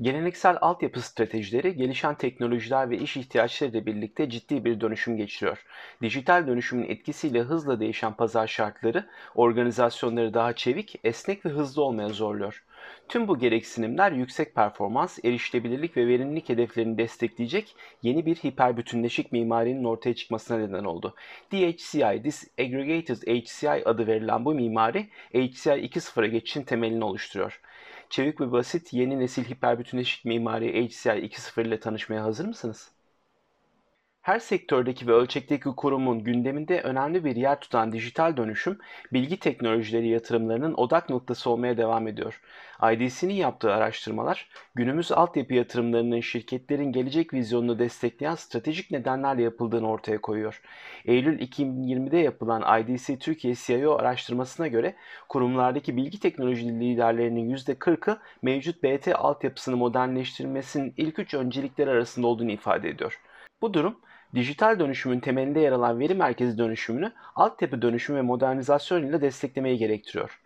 Geleneksel altyapı stratejileri gelişen teknolojiler ve iş ihtiyaçlarıyla birlikte ciddi bir dönüşüm geçiriyor. Dijital dönüşümün etkisiyle hızla değişen pazar şartları organizasyonları daha çevik, esnek ve hızlı olmaya zorluyor. Tüm bu gereksinimler yüksek performans, erişilebilirlik ve verimlilik hedeflerini destekleyecek yeni bir hiperbütünleşik mimarinin ortaya çıkmasına neden oldu. DHCI, Disaggregated HCI adı verilen bu mimari HCI 2.0'a geçişin temelini oluşturuyor. Çevik ve basit yeni nesil hiperbütünleşik mimari HCI 2.0 ile tanışmaya hazır mısınız? Her sektördeki ve ölçekteki kurumun gündeminde önemli bir yer tutan dijital dönüşüm, bilgi teknolojileri yatırımlarının odak noktası olmaya devam ediyor. IDC'nin yaptığı araştırmalar, günümüz altyapı yatırımlarının şirketlerin gelecek vizyonunu destekleyen stratejik nedenlerle yapıldığını ortaya koyuyor. Eylül 2020'de yapılan IDC Türkiye CIO araştırmasına göre kurumlardaki bilgi teknoloji liderlerinin %40'ı mevcut BT altyapısını modernleştirmesinin ilk üç öncelikleri arasında olduğunu ifade ediyor. Bu durum dijital dönüşümün temelinde yer alan veri merkezi dönüşümünü altyapı dönüşüm ve modernizasyon ile desteklemeyi gerektiriyor.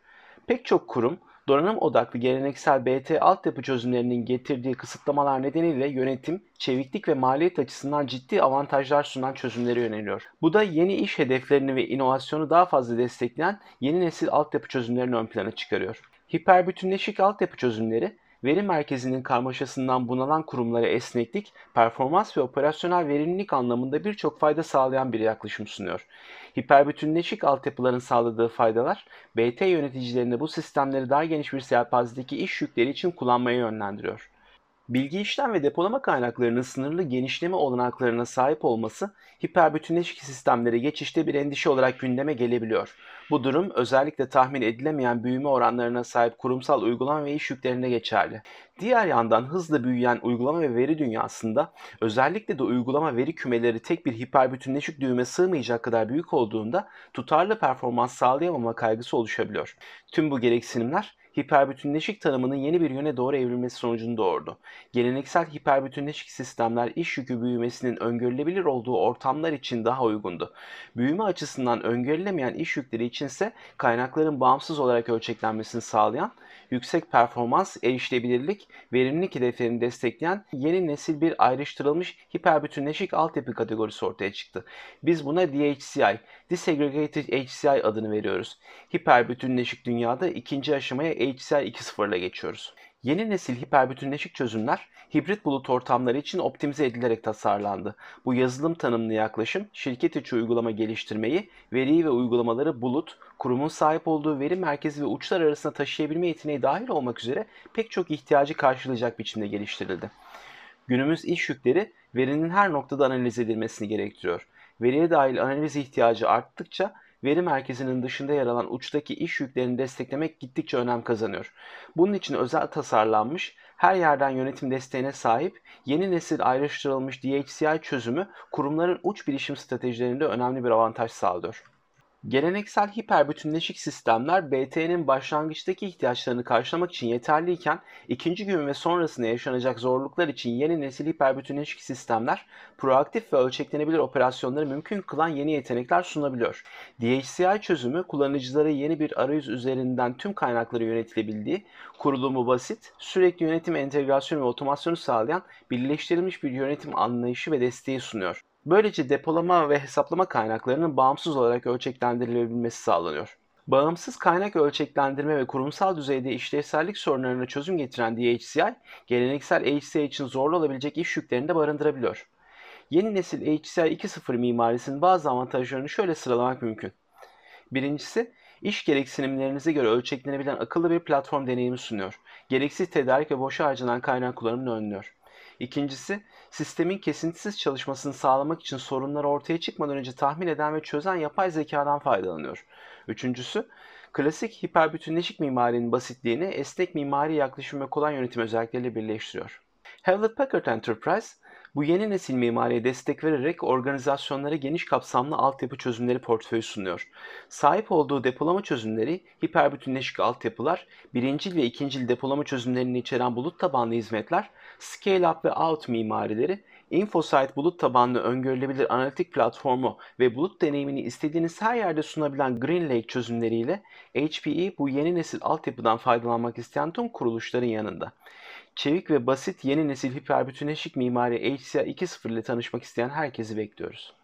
Pek çok kurum donanım odaklı geleneksel BT altyapı çözümlerinin getirdiği kısıtlamalar nedeniyle yönetim, çeviklik ve maliyet açısından ciddi avantajlar sunan çözümlere yöneliyor. Bu da yeni iş hedeflerini ve inovasyonu daha fazla destekleyen yeni nesil altyapı çözümlerini ön plana çıkarıyor. Hiperbütünleşik altyapı çözümleri Veri merkezinin karmaşasından bunalan kurumlara esneklik, performans ve operasyonel verimlilik anlamında birçok fayda sağlayan bir yaklaşım sunuyor. Hiperbütünleşik altyapıların sağladığı faydalar, BT yöneticilerini bu sistemleri daha geniş bir yelpazedeki iş yükleri için kullanmaya yönlendiriyor. Bilgi işlem ve depolama kaynaklarının sınırlı genişleme olanaklarına sahip olması hiperbütünleşik sistemlere geçişte bir endişe olarak gündeme gelebiliyor. Bu durum özellikle tahmin edilemeyen büyüme oranlarına sahip kurumsal uygulama ve iş yüklerinde geçerli. Diğer yandan hızla büyüyen uygulama ve veri dünyasında özellikle de uygulama veri kümeleri tek bir hiperbütünleşik düğüme sığmayacak kadar büyük olduğunda tutarlı performans sağlayamama kaygısı oluşabiliyor. Tüm bu gereksinimler hiperbütünleşik tanımının yeni bir yöne doğru evrilmesi sonucunu doğurdu. Geleneksel hiperbütünleşik sistemler iş yükü büyümesinin öngörülebilir olduğu ortamlar için daha uygundu. Büyüme açısından öngörülemeyen iş yükleri içinse kaynakların bağımsız olarak ölçeklenmesini sağlayan, yüksek performans, erişilebilirlik, verimlilik hedeflerini destekleyen yeni nesil bir ayrıştırılmış hiperbütünleşik altyapı kategorisi ortaya çıktı. Biz buna DHCI, Disaggregated HCI adını veriyoruz. Hiperbütünleşik dünyada ikinci aşamaya HCI 2.0 ile geçiyoruz. Yeni nesil hiperbütünleşik çözümler hibrit bulut ortamları için optimize edilerek tasarlandı. Bu yazılım tanımlı yaklaşım şirket içi uygulama geliştirmeyi, veriyi ve uygulamaları bulut, kurumun sahip olduğu veri merkezi ve uçlar arasında taşıyabilme yeteneği dahil olmak üzere pek çok ihtiyacı karşılayacak biçimde geliştirildi. Günümüz iş yükleri verinin her noktada analiz edilmesini gerektiriyor. Veriye dahil analiz ihtiyacı arttıkça veri merkezinin dışında yer alan uçtaki iş yüklerini desteklemek gittikçe önem kazanıyor. Bunun için özel tasarlanmış, her yerden yönetim desteğine sahip yeni nesil ayrıştırılmış DHCI çözümü kurumların uç bilişim stratejilerinde önemli bir avantaj sağlıyor. Geleneksel hiperbütünleşik sistemler BT'nin başlangıçtaki ihtiyaçlarını karşılamak için yeterliyken ikinci gün ve sonrasında yaşanacak zorluklar için yeni nesil hiperbütünleşik sistemler proaktif ve ölçeklenebilir operasyonları mümkün kılan yeni yetenekler sunabiliyor. DHCI çözümü kullanıcılara yeni bir arayüz üzerinden tüm kaynakları yönetilebildiği, kurulumu basit, sürekli yönetim entegrasyonu ve otomasyonu sağlayan birleştirilmiş bir yönetim anlayışı ve desteği sunuyor. Böylece depolama ve hesaplama kaynaklarının bağımsız olarak ölçeklendirilebilmesi sağlanıyor. Bağımsız kaynak ölçeklendirme ve kurumsal düzeyde işlevsellik sorunlarına çözüm getiren DHCI, geleneksel HCI için zorlu olabilecek iş yüklerini de barındırabiliyor. Yeni nesil HCI 2.0 mimarisinin bazı avantajlarını şöyle sıralamak mümkün. Birincisi, iş gereksinimlerinize göre ölçeklenebilen akıllı bir platform deneyimi sunuyor. Gereksiz tedarik ve boşa harcanan kaynak kullanımını önlüyor. İkincisi, sistemin kesintisiz çalışmasını sağlamak için sorunlar ortaya çıkmadan önce tahmin eden ve çözen yapay zekadan faydalanıyor. Üçüncüsü, klasik hiperbütünleşik mimarinin basitliğini esnek mimari yaklaşım ve kolay yönetim özellikleriyle birleştiriyor. Hewlett Packard Enterprise, bu yeni nesil mimariye destek vererek organizasyonlara geniş kapsamlı altyapı çözümleri portföyü sunuyor. Sahip olduğu depolama çözümleri, hiperbütünleşik altyapılar, birincil ve ikincil depolama çözümlerini içeren bulut tabanlı hizmetler, scale-up ve out mimarileri, InfoSight bulut tabanlı öngörülebilir analitik platformu ve bulut deneyimini istediğiniz her yerde sunabilen GreenLake çözümleriyle HPE bu yeni nesil altyapıdan faydalanmak isteyen tüm kuruluşların yanında. Çevik ve basit yeni nesil hiperbütüneşik mimari HCI 2.0 ile tanışmak isteyen herkesi bekliyoruz.